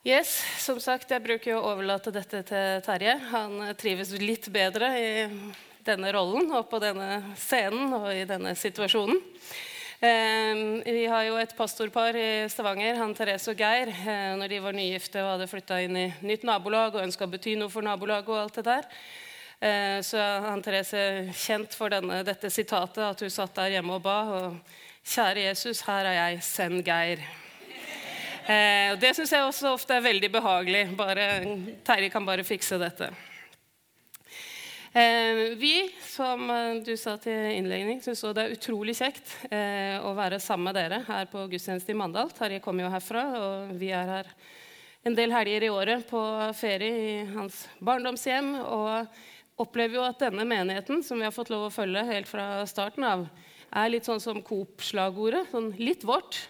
Yes, som sagt, Jeg bruker å overlate dette til Terje. Han trives litt bedre i denne rollen og på denne scenen og i denne situasjonen. Eh, vi har jo et pastorpar i Stavanger, han Therese og Geir. Eh, når de var nygifte og hadde flytta inn i nytt nabolag og ønska å bety noe for nabolaget. og alt det der. Eh, så han Therese er kjent for denne, dette sitatet, at hun satt der hjemme og ba. og Kjære Jesus, her er jeg, send Geir. Eh, og det syns jeg også ofte er veldig behagelig. Bare, Terje kan bare fikse dette. Eh, vi, som eh, du sa til innledning, syns det er utrolig kjekt eh, å være sammen med dere her på gudstjeneste i Mandal. Terje kommer jo herfra, og vi er her en del helger i året på ferie i hans barndomshjem. og opplever jo at denne menigheten, som vi har fått lov å følge helt fra starten av, er litt sånn som Coop-slagordet. Sånn litt vårt.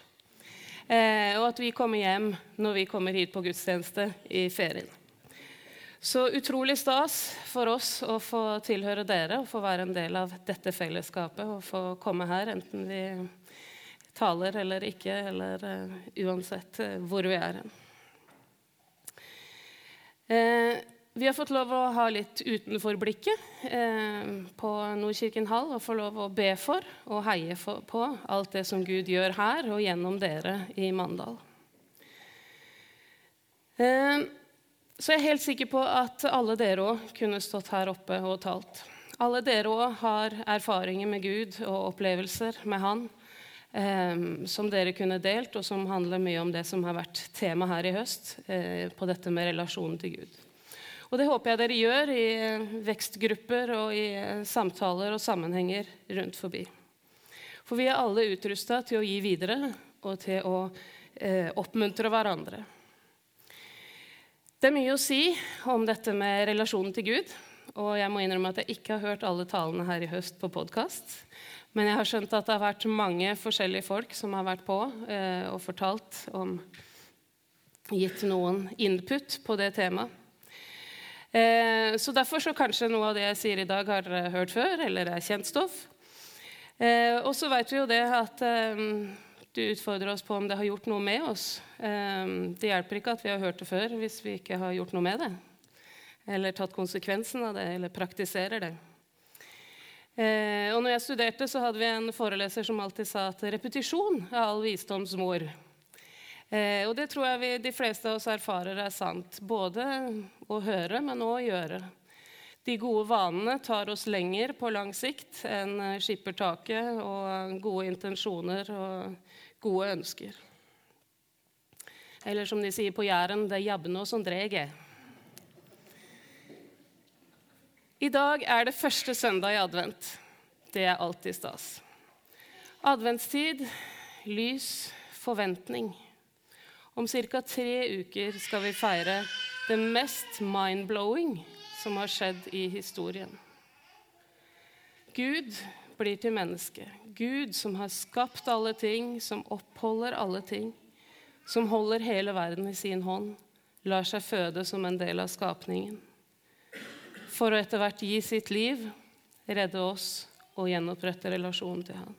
Eh, og at vi kommer hjem når vi kommer hit på gudstjeneste i ferien. Så utrolig stas for oss å få tilhøre dere og få være en del av dette fellesskapet. Og få komme her, enten vi taler eller ikke, eller uh, uansett uh, hvor vi er hen. Uh, vi har fått lov å ha litt utenforblikket eh, på Nordkirken hall og få lov å be for og heie for, på alt det som Gud gjør her og gjennom dere i Mandal. Eh, så jeg er helt sikker på at alle dere òg kunne stått her oppe og talt. Alle dere òg har erfaringer med Gud og opplevelser med Han eh, som dere kunne delt, og som handler mye om det som har vært tema her i høst, eh, på dette med relasjonen til Gud. Og det håper jeg dere gjør i eh, vekstgrupper og i eh, samtaler og sammenhenger rundt forbi. For vi er alle utrusta til å gi videre og til å eh, oppmuntre hverandre. Det er mye å si om dette med relasjonen til Gud. Og jeg må innrømme at jeg ikke har hørt alle talene her i høst på podkast. Men jeg har skjønt at det har vært mange forskjellige folk som har vært på eh, og fortalt om Gitt noen input på det temaet. Eh, så Derfor så kanskje noe av det jeg sier i dag, har dere hørt før, eller er kjent stoff. Eh, og så vet vi jo det at eh, du utfordrer oss på om det har gjort noe med oss. det hjelper ikke at vi har hørt det før, hvis vi ikke har gjort noe med det. Eller tatt konsekvensen av det, eller praktiserer det. og når jeg studerte, så hadde vi en foreleser som alltid sa at repetisjon er all visdoms mor. Eh, og det tror jeg vi, de fleste av oss erfarer er sant. Både å høre, men òg å gjøre. De gode vanene tar oss lenger på lang sikt enn eh, skippertaket og gode intensjoner og gode ønsker. Eller som de sier på Jæren, det er jabbene som dreger. I dag er det første søndag i advent. Det er alltid stas. Adventstid, lys, forventning. Om ca. tre uker skal vi feire det mest mind-blowing som har skjedd i historien. Gud blir til menneske. Gud som har skapt alle ting, som oppholder alle ting, som holder hele verden i sin hånd, lar seg føde som en del av skapningen. For å etter hvert gi sitt liv, redde oss og gjenopprette relasjonen til ham.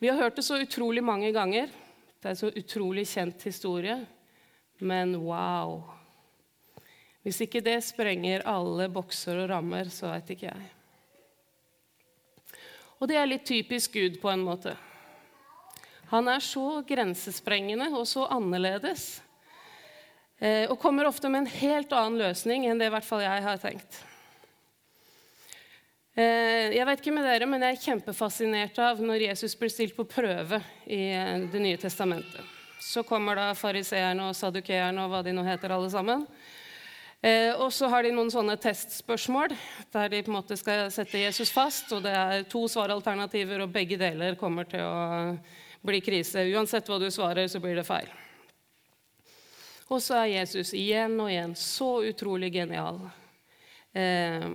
Vi har hørt det så utrolig mange ganger. Det er en så utrolig kjent historie, men wow. Hvis ikke det sprenger alle bokser og rammer, så veit ikke jeg. Og det er litt typisk Gud på en måte. Han er så grensesprengende og så annerledes. Eh, og kommer ofte med en helt annen løsning enn det i hvert fall jeg har tenkt. Eh, jeg vet ikke med dere, men jeg er kjempefascinert av når Jesus blir stilt på prøve i eh, Det nye testamentet. Så kommer da fariseerne og sadukeerne og hva de nå heter, alle sammen. Eh, og så har de noen sånne testspørsmål der de på en måte skal sette Jesus fast. og Det er to svaralternativer, og begge deler kommer til å bli krise. Uansett hva du svarer, så blir det feil. Og så er Jesus igjen og igjen så utrolig genial. Eh,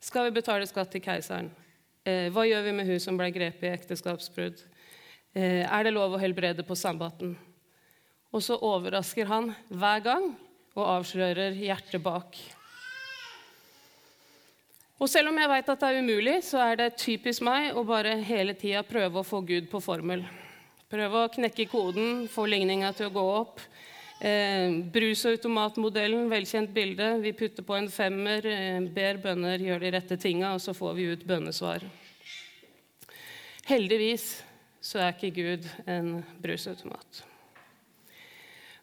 skal vi betale skatt til keiseren? Eh, hva gjør vi med hun som ble grepet i ekteskapsbrudd? Eh, er det lov å helbrede på sabbaten? Og så overrasker han hver gang og avslører hjertet bak. Og selv om jeg veit at det er umulig, så er det typisk meg å bare hele tida prøve å få Gud på formel. Prøve å knekke koden, få ligninga til å gå opp. Eh, brusautomatmodellen, velkjent bilde. Vi putter på en femmer, eh, ber bønner gjør de rette tinga, og så får vi ut bønnesvar. Heldigvis så er ikke Gud en brusautomat.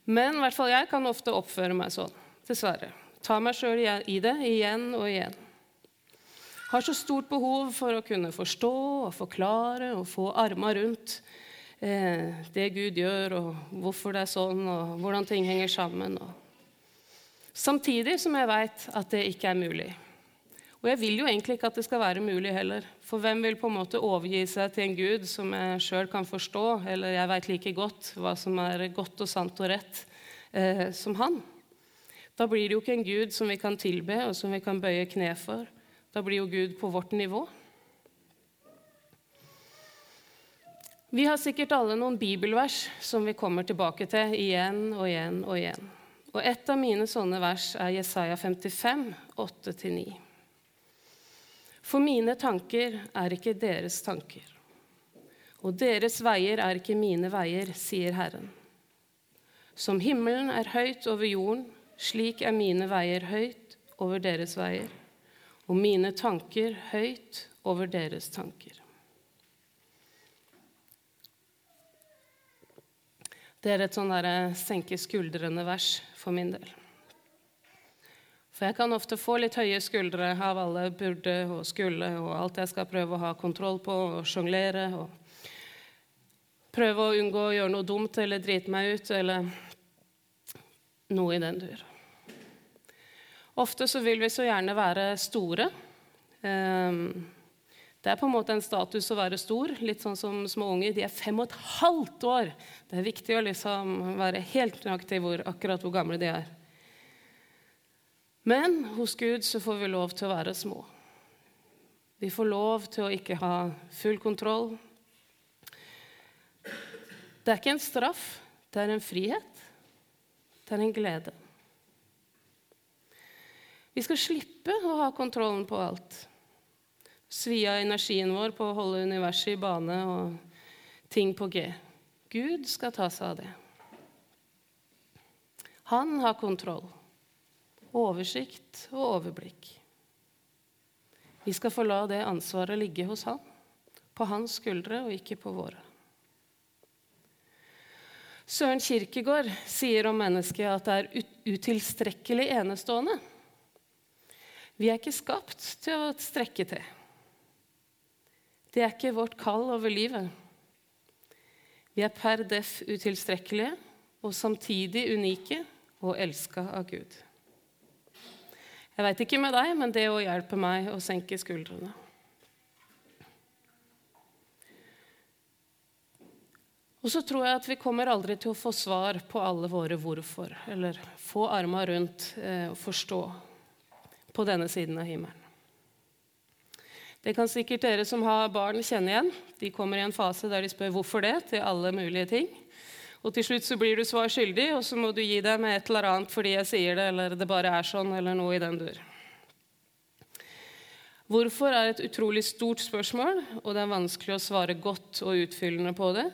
Men i hvert fall jeg kan ofte oppføre meg sånn, dessverre. Ta meg sjøl i det igjen og igjen. Har så stort behov for å kunne forstå og forklare og få arma rundt eh, det Gud gjør, og hvorfor det er sånn, og hvordan ting henger sammen. Samtidig som jeg veit at det ikke er mulig. Og jeg vil jo egentlig ikke at det skal være mulig heller. For hvem vil på en måte overgi seg til en Gud som jeg sjøl kan forstå, eller jeg veit like godt hva som er godt og sant og rett, eh, som han? Da blir det jo ikke en Gud som vi kan tilbe, og som vi kan bøye kne for. Da blir jo Gud på vårt nivå. Vi har sikkert alle noen bibelvers som vi kommer tilbake til igjen og igjen og igjen. Og Et av mine sånne vers er Jesaja 55, 8-9. For mine tanker er ikke deres tanker, og deres veier er ikke mine veier, sier Herren. Som himmelen er høyt over jorden, slik er mine veier høyt over deres veier, og mine tanker høyt over deres tanker. Det er et sånn senke skuldrene-vers for min del. For jeg kan ofte få litt høye skuldre av alle burde og skulle og alt jeg skal prøve å ha kontroll på og sjonglere. Og prøve å unngå å gjøre noe dumt eller drite meg ut eller noe i den dur. Ofte så vil vi så gjerne være store. Um, det er på en måte en status å være stor, litt sånn som små unger. De er fem og et halvt år. Det er viktig å liksom være helt nøyaktig hvor, akkurat hvor gamle de er. Men hos Gud så får vi lov til å være små. Vi får lov til å ikke ha full kontroll. Det er ikke en straff, det er en frihet. Det er en glede. Vi skal slippe å ha kontrollen på alt svi av energien vår på å holde universet i bane og ting på G. Gud skal ta seg av det. Han har kontroll, oversikt og overblikk. Vi skal få la det ansvaret ligge hos han, på hans skuldre og ikke på våre. Søren Kirkegård sier om mennesket at det er utilstrekkelig enestående. Vi er ikke skapt til å strekke til. Det er ikke vårt kall over livet. Vi er per def utilstrekkelige og samtidig unike og elska av Gud. Jeg veit ikke med deg, men det å hjelpe meg å senke skuldrene. Og så tror jeg at vi kommer aldri til å få svar på alle våre hvorfor, eller få arma rundt eh, og forstå på denne siden av himmelen. Det kan sikkert dere som har barn, kjenne igjen. De kommer i en fase der de spør hvorfor det til alle mulige ting. Og til slutt så blir du svar skyldig, og så må du gi deg med et eller annet fordi jeg sier det, eller det bare er sånn, eller noe i den dur. Hvorfor er et utrolig stort spørsmål, og det er vanskelig å svare godt og utfyllende på det.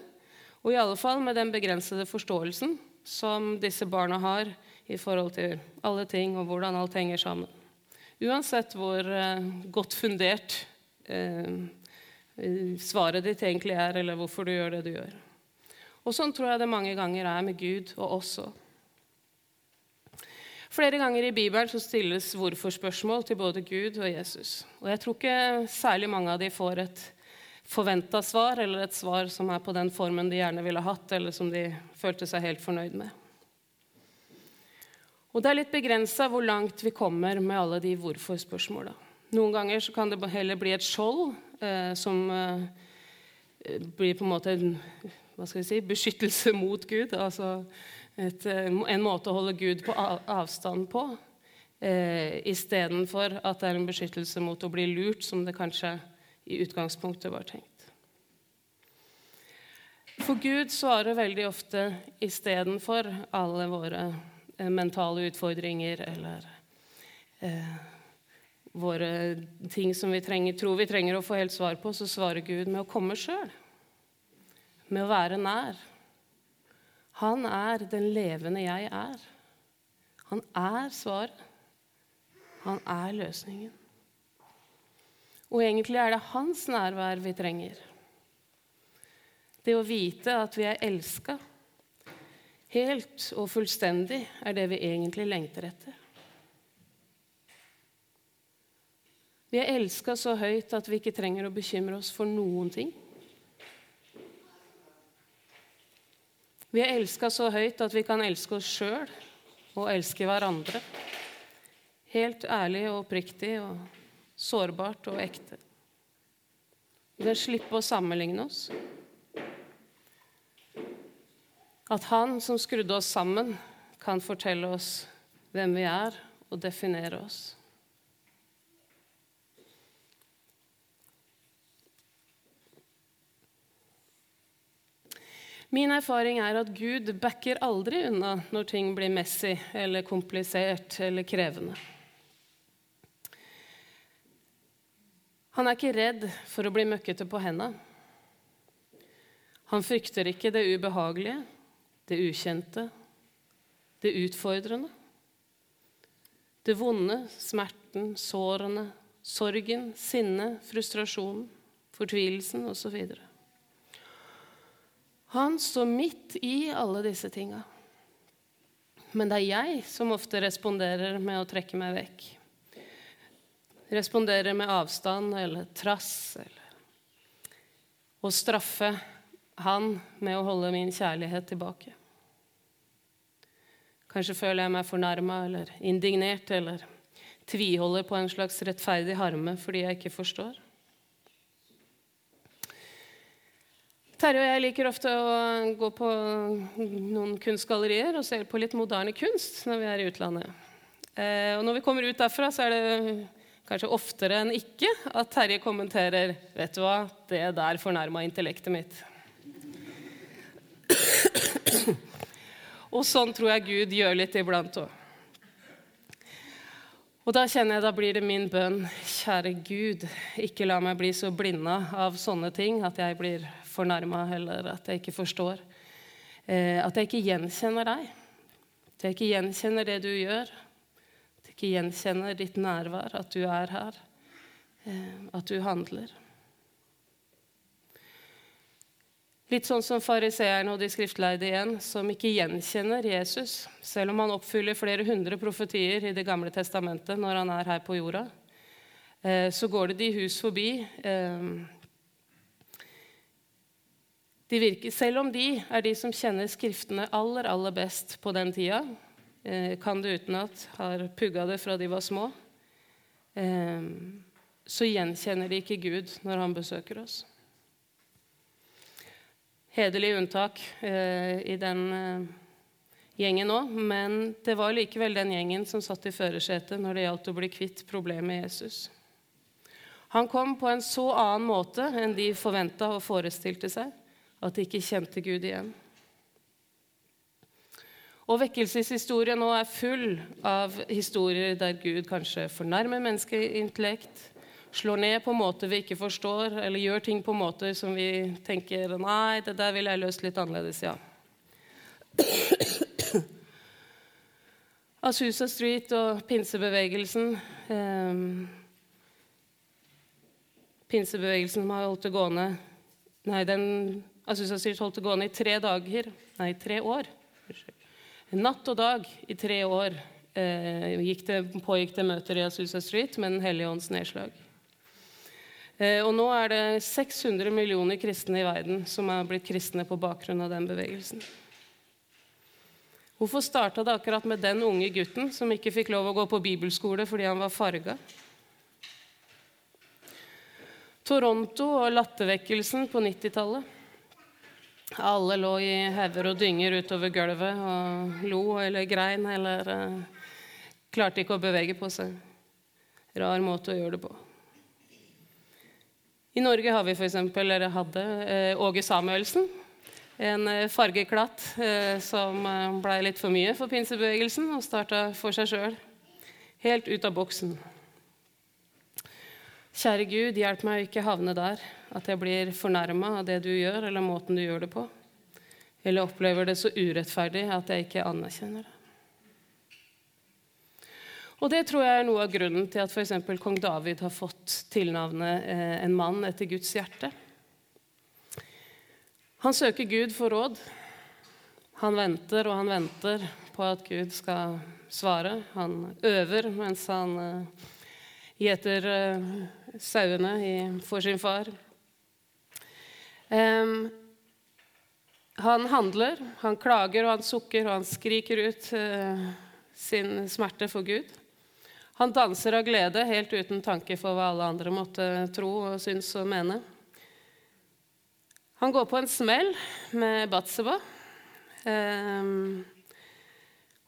Og i alle fall med den begrensede forståelsen som disse barna har i forhold til alle ting og hvordan alt henger sammen. Uansett hvor uh, godt fundert Eh, svaret ditt egentlig er, eller hvorfor du gjør det du gjør. Og Sånn tror jeg det mange ganger er med Gud og oss òg. Flere ganger i Bibelen så stilles hvorfor-spørsmål til både Gud og Jesus. Og Jeg tror ikke særlig mange av de får et forventa svar, eller et svar som er på den formen de gjerne ville hatt, eller som de følte seg helt fornøyd med. Og Det er litt begrensa hvor langt vi kommer med alle de hvorfor-spørsmåla. Noen ganger så kan det heller bli et skjold eh, som eh, blir på en måte en hva skal vi si, beskyttelse mot Gud. Altså et, eh, en måte å holde Gud på avstand på. Eh, Istedenfor at det er en beskyttelse mot å bli lurt, som det kanskje i utgangspunktet var tenkt. For Gud svarer veldig ofte istedenfor alle våre eh, mentale utfordringer eller eh, våre ting som vi trenger, tror vi trenger å få helt svar på, så svarer Gud med å komme sjøl. Med å være nær. Han er den levende jeg er. Han er svaret. Han er løsningen. Og egentlig er det hans nærvær vi trenger. Det å vite at vi er elska helt og fullstendig, er det vi egentlig lengter etter. Vi er elska så høyt at vi ikke trenger å bekymre oss for noen ting. Vi er elska så høyt at vi kan elske oss sjøl og elske hverandre. Helt ærlig og oppriktig og sårbart og ekte. Vi kan slippe å sammenligne oss. At Han som skrudde oss sammen, kan fortelle oss hvem vi er, og definere oss. Min erfaring er at Gud backer aldri unna når ting blir messy eller komplisert eller krevende. Han er ikke redd for å bli møkkete på hendene. Han frykter ikke det ubehagelige, det ukjente, det utfordrende. Det vonde, smerten, sårene, sorgen, sinnet, frustrasjonen, fortvilelsen osv. Han står midt i alle disse tinga. Men det er jeg som ofte responderer med å trekke meg vekk. Responderer med avstand eller trass eller Å straffe han med å holde min kjærlighet tilbake. Kanskje føler jeg meg fornærma eller indignert eller tviholder på en slags rettferdig harme fordi jeg ikke forstår. Terje og jeg liker ofte å gå på noen kunstgallerier og se på litt moderne kunst når vi er i utlandet. Eh, og når vi kommer ut derfra, så er det kanskje oftere enn ikke at Terje kommenterer 'Vet du hva, det der fornærma intellektet mitt'. og sånn tror jeg Gud gjør litt iblant òg. Og da kjenner jeg, da blir det min bønn, kjære Gud, ikke la meg bli så blinda av sånne ting at jeg blir fornærma, eller at jeg ikke forstår. Eh, at jeg ikke gjenkjenner deg. At jeg ikke gjenkjenner det du gjør. At jeg ikke gjenkjenner ditt nærvær, at du er her. Eh, at du handler. Litt sånn som fariseerne og de skriftleide igjen, som ikke gjenkjenner Jesus, selv om han oppfyller flere hundre profetier i Det gamle testamentet når han er her på jorda. Eh, så går det de hus forbi de virker, selv om de er de som kjenner Skriftene aller, aller best på den tida, eh, kan det utenat, har pugga det fra de var små, eh, så gjenkjenner de ikke Gud når han besøker oss. Hederlig unntak eh, i den gjengen òg, men det var likevel den gjengen som satt i førersetet når det gjaldt å bli kvitt problemet Jesus. Han kom på en så annen måte enn de forventa og forestilte seg at de ikke kjente Gud igjen. Og Vekkelseshistorien nå er full av historier der Gud kanskje fornærmer menneskeintellekt, slår ned på måter vi ikke forstår, eller gjør ting på måter som vi tenker Nei, det der ville jeg løst litt annerledes, ja. Asusa Street og pinsebevegelsen eh, Pinsebevegelsen har holdt det gående Nei, den Assosiasjonen holdt det gående i tre dager, nei, tre år. Natt og dag i tre år eh, det, pågikk det møter i Asusa Street med Den hellige ånds nedslag. Eh, og nå er det 600 millioner kristne i verden som er blitt kristne på bakgrunn av den bevegelsen. Hvorfor starta det akkurat med den unge gutten som ikke fikk lov å gå på bibelskole fordi han var farga? Toronto og lattervekkelsen på 90-tallet. Alle lå i hauger og dynger utover gulvet og lo eller grein eller uh, klarte ikke å bevege på seg. Rar måte å gjøre det på. I Norge har vi f.eks. eller hadde uh, Åge Samuelsen. En uh, fargeklatt som blei litt for mye for pinsebevegelsen og starta for seg sjøl. Helt ut av boksen. Kjære Gud, hjelp meg å ikke havne der, at jeg blir fornærma av det du gjør, eller måten du gjør det på. eller opplever det så urettferdig at jeg ikke anerkjenner det. Og det tror jeg er noe av grunnen til at f.eks. kong David har fått tilnavnet eh, en mann etter Guds hjerte. Han søker Gud for råd. Han venter og han venter på at Gud skal svare. Han øver mens han eh, gjeter eh, sauene for sin far. Um, han handler, han klager og han sukker og han skriker ut uh, sin smerte for Gud. Han danser av glede helt uten tanke for hva alle andre måtte tro og synes og mene. Han går på en smell med Batseba um,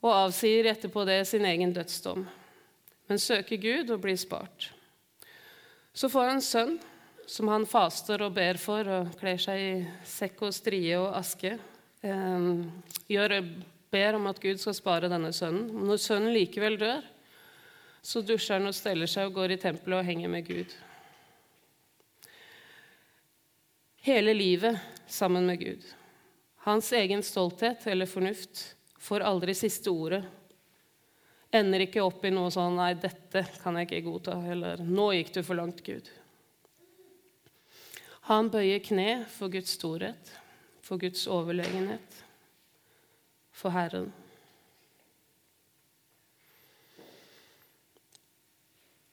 og avsier etterpå det sin egen dødsdom, men søker Gud og blir spart. Så får han sønn som han faster og ber for og kler seg i sekk og strie og aske. Gjør, ber om at Gud skal spare denne sønnen. Når sønnen likevel dør, så dusjer han og steller seg og går i tempelet og henger med Gud. Hele livet sammen med Gud. Hans egen stolthet eller fornuft får aldri siste ordet. Ender ikke opp i noe sånn 'nei, dette kan jeg ikke godta', eller 'nå gikk du for langt, Gud'. Han bøyer kne for Guds storhet, for Guds overlegenhet, for Herren.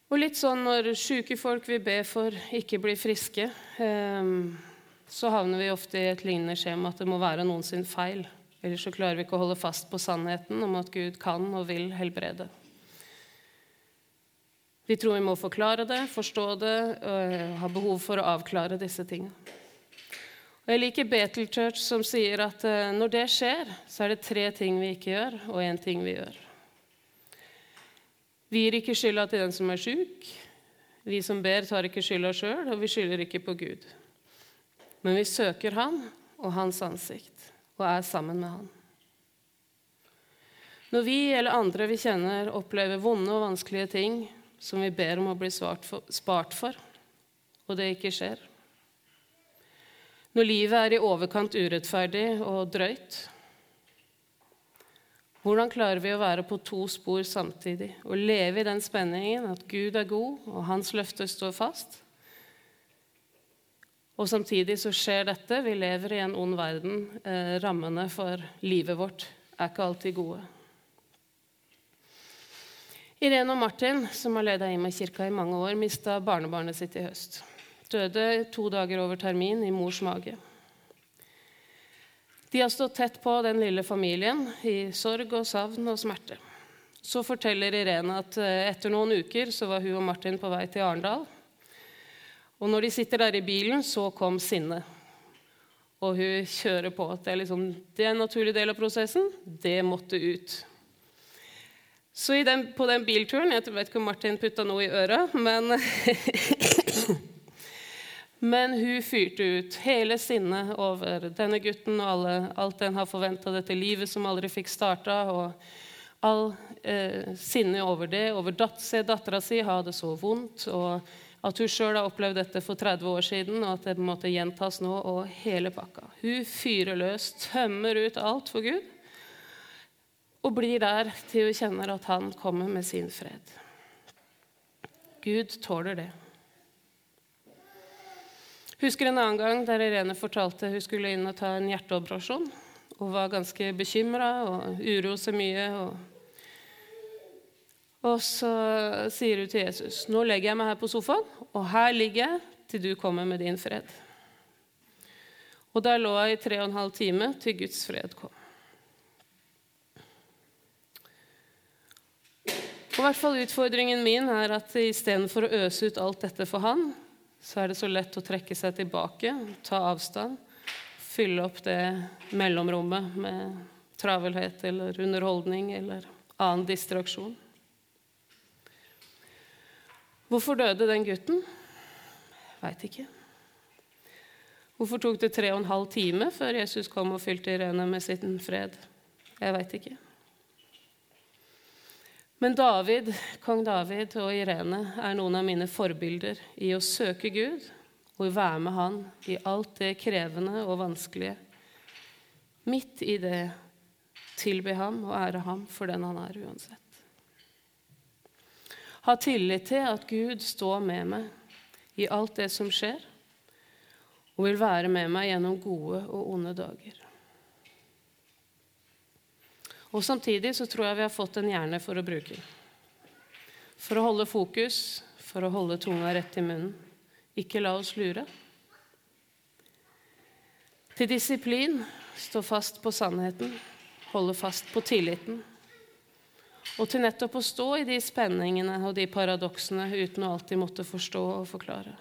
Og litt sånn når sjuke folk vi ber for, ikke blir friske, ehm, så havner vi ofte i et lignende skjema at det må være noen sin feil. Ellers så klarer vi ikke å holde fast på sannheten om at Gud kan og vil helbrede. Vi tror vi må forklare det, forstå det og har behov for å avklare disse tingene. Og jeg liker Betel Church som sier at eh, når det skjer, så er det tre ting vi ikke gjør, og én ting vi gjør. Vi gir ikke skylda til den som er sjuk. Vi som ber, tar ikke skylda sjøl, og vi skylder ikke på Gud. Men vi søker Han og Hans ansikt og er sammen med Han. Når vi eller andre vi kjenner, opplever vonde og vanskelige ting, som vi ber om å bli for, spart for, og det ikke skjer. Når livet er i overkant urettferdig og drøyt, hvordan klarer vi å være på to spor samtidig og leve i den spenningen at Gud er god, og hans løfte står fast? Og samtidig så skjer dette. Vi lever i en ond verden. Eh, rammene for livet vårt er ikke alltid gode. Irene og Martin, som har leda Ima-kirka i mange år, mista barnebarnet sitt i høst. Døde to dager over termin i mors mage. De har stått tett på den lille familien i sorg og savn og smerte. Så forteller Irene at eh, etter noen uker så var hun og Martin på vei til Arendal. Og når de sitter der i bilen, så kom sinnet. Og hun kjører på at det er, liksom, det er en naturlig del av prosessen. Det måtte ut. Så den, på den bilturen Jeg vet ikke om Martin putta noe i øret, men Men hun fyrte ut hele sinnet over denne gutten og alle, alt den har forventa, dette livet som aldri fikk starta, og all eh, sinne over det, over dat se dattera si ha det så vondt, og at hun sjøl har opplevd dette for 30 år siden, og at det måtte gjentas nå, og hele pakka. Hun fyrer løs, tømmer ut alt for Gud og blir der til hun kjenner at han kommer med sin fred. Gud tåler det. Husker en annen gang der Irene fortalte hun skulle inn og ta en hjerteoperasjon. Hun var ganske bekymra og uro seg mye. Og, og så sier hun til Jesus, 'Nå legger jeg meg her på sofaen, og her ligger jeg til du kommer med din fred.' Og der lå jeg i tre og en halv time til Guds fred kom. Og hvert fall Utfordringen min er at istedenfor å øse ut alt dette for han, så er det så lett å trekke seg tilbake, ta avstand, fylle opp det mellomrommet med travelhet eller underholdning eller annen distraksjon. Hvorfor døde den gutten? Veit ikke. Hvorfor tok det tre og en halv time før Jesus kom og fylte Irene med sin fred? Jeg veit ikke. Men David, kong David og Irene er noen av mine forbilder i å søke Gud og være med Han i alt det krevende og vanskelige. Midt i det tilbe ham og ære ham for den han er uansett. Ha tillit til at Gud står med meg i alt det som skjer, og vil være med meg gjennom gode og onde dager. Og Samtidig så tror jeg vi har fått en hjerne for å bruke. For å holde fokus, for å holde tunga rett i munnen. Ikke la oss lure. Til disiplin stå fast på sannheten, holde fast på tilliten. Og til nettopp å stå i de spenningene og de paradoksene uten å alltid måtte forstå og forklare.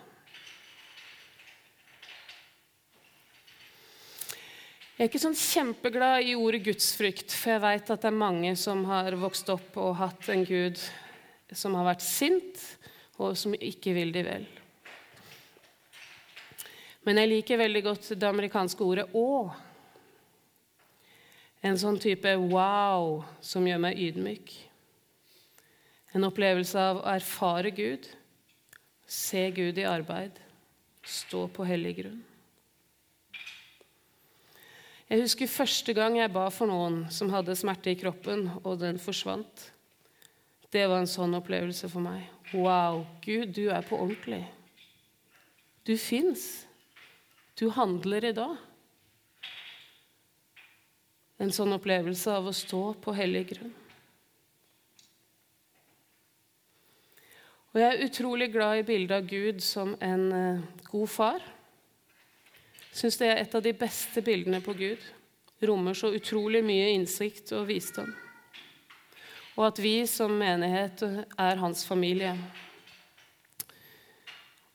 Jeg er ikke sånn kjempeglad i ordet gudsfrykt, for jeg veit at det er mange som har vokst opp og hatt en gud som har vært sint, og som ikke vil de vel. Men jeg liker veldig godt det amerikanske ordet 'å'. En sånn type wow som gjør meg ydmyk. En opplevelse av å erfare Gud, se Gud i arbeid, stå på hellig grunn. Jeg husker første gang jeg ba for noen som hadde smerte i kroppen, og den forsvant. Det var en sånn opplevelse for meg. Wow, Gud, du er på ordentlig. Du fins. Du handler i dag. En sånn opplevelse av å stå på hellig grunn. Og jeg er utrolig glad i bildet av Gud som en uh, god far. Syns det er et av de beste bildene på Gud. Rommer så utrolig mye innsikt og visdom. Og at vi som menighet er hans familie.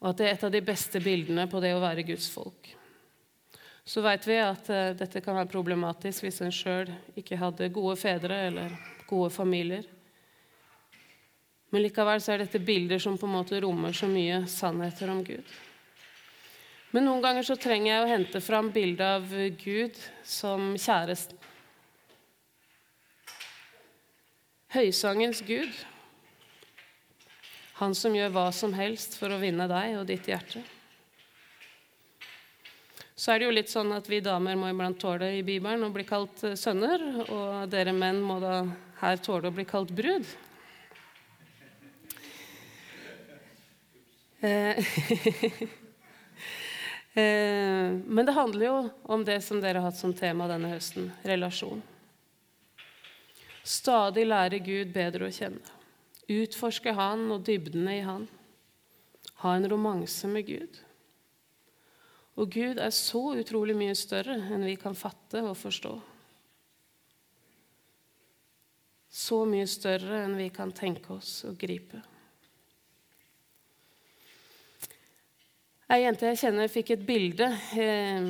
Og at det er et av de beste bildene på det å være Guds folk. Så vet vi at uh, dette kan være problematisk hvis en sjøl ikke hadde gode fedre eller gode familier. Men likevel så er dette bilder som på en måte rommer så mye sannheter om Gud. Men noen ganger så trenger jeg å hente fram bildet av Gud som kjæresten. Høysangens Gud. Han som gjør hva som helst for å vinne deg og ditt hjerte. Så er det jo litt sånn at vi damer må iblant tåle i Bibelen å bli kalt sønner, og dere menn må da her tåle å bli kalt brud. Eh, eh, men det handler jo om det som dere har hatt som tema denne høsten relasjon. Stadig lære Gud bedre å kjenne. Utforske Han og dybdene i Han. Ha en romanse med Gud. Og Gud er så utrolig mye større enn vi kan fatte og forstå. Så mye større enn vi kan tenke oss og gripe. Ei jente jeg kjenner, fikk et bilde eh,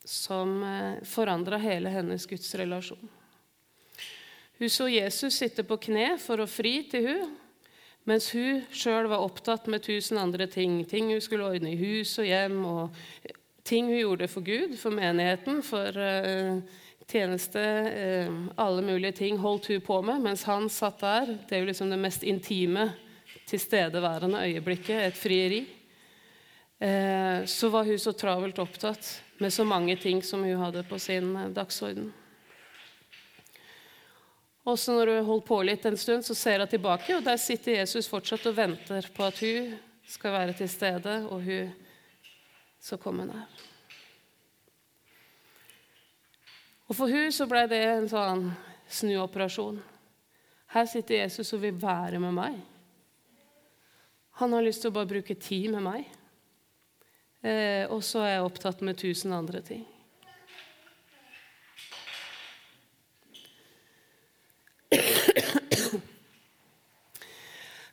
som eh, forandra hele hennes gudsrelasjon. Hun så Jesus sitte på kne for å fri til hun, mens hun sjøl var opptatt med tusen andre ting. Ting hun skulle ordne i hus og hjem, og ting hun gjorde for Gud, for menigheten, for eh, tjeneste. Eh, alle mulige ting holdt hun på med, mens han satt der. Det er jo liksom det mest intime, tilstedeværende øyeblikket, et frieri. Eh, så var hun så travelt opptatt med så mange ting som hun hadde på sin eh, dagsorden. Også når hun holdt på litt en stund, så ser hun tilbake, og der sitter Jesus fortsatt og venter på at hun skal være til stede, og hun skal komme nær. Og For hun så ble det en sånn snuoperasjon. Her sitter Jesus og vil være med meg. Han har lyst til å bare bruke tid med meg. Eh, og så er jeg opptatt med tusen andre ting.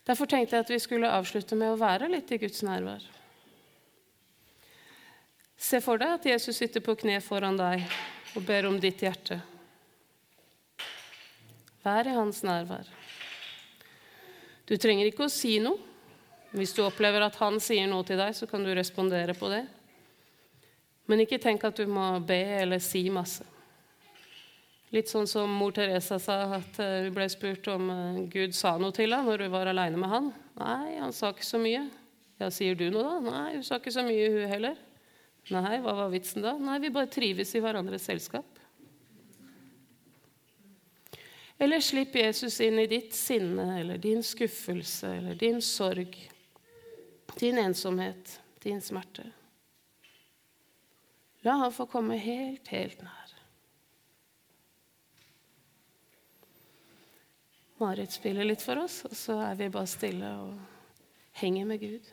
Derfor tenkte jeg at vi skulle avslutte med å være litt i Guds nærvær. Se for deg at Jesus sitter på kne foran deg og ber om ditt hjerte. Vær i hans nærvær. Du trenger ikke å si noe. Hvis du opplever at han sier noe til deg, så kan du respondere på det. Men ikke tenk at du må be eller si masse. Litt sånn som mor Teresa sa, at eh, hun ble spurt om eh, Gud sa noe til henne når hun var aleine med han. Nei, han sa ikke så mye. Ja, sier du noe, da? Nei, hun sa ikke så mye, hun heller. Nei, hva var vitsen da? Nei, vi bare trives i hverandres selskap. Eller slipp Jesus inn i ditt sinne eller din skuffelse eller din sorg, din ensomhet, din smerte. La han få komme helt, helt nær. Marit spiller litt for oss, og så er vi bare stille og henger med Gud.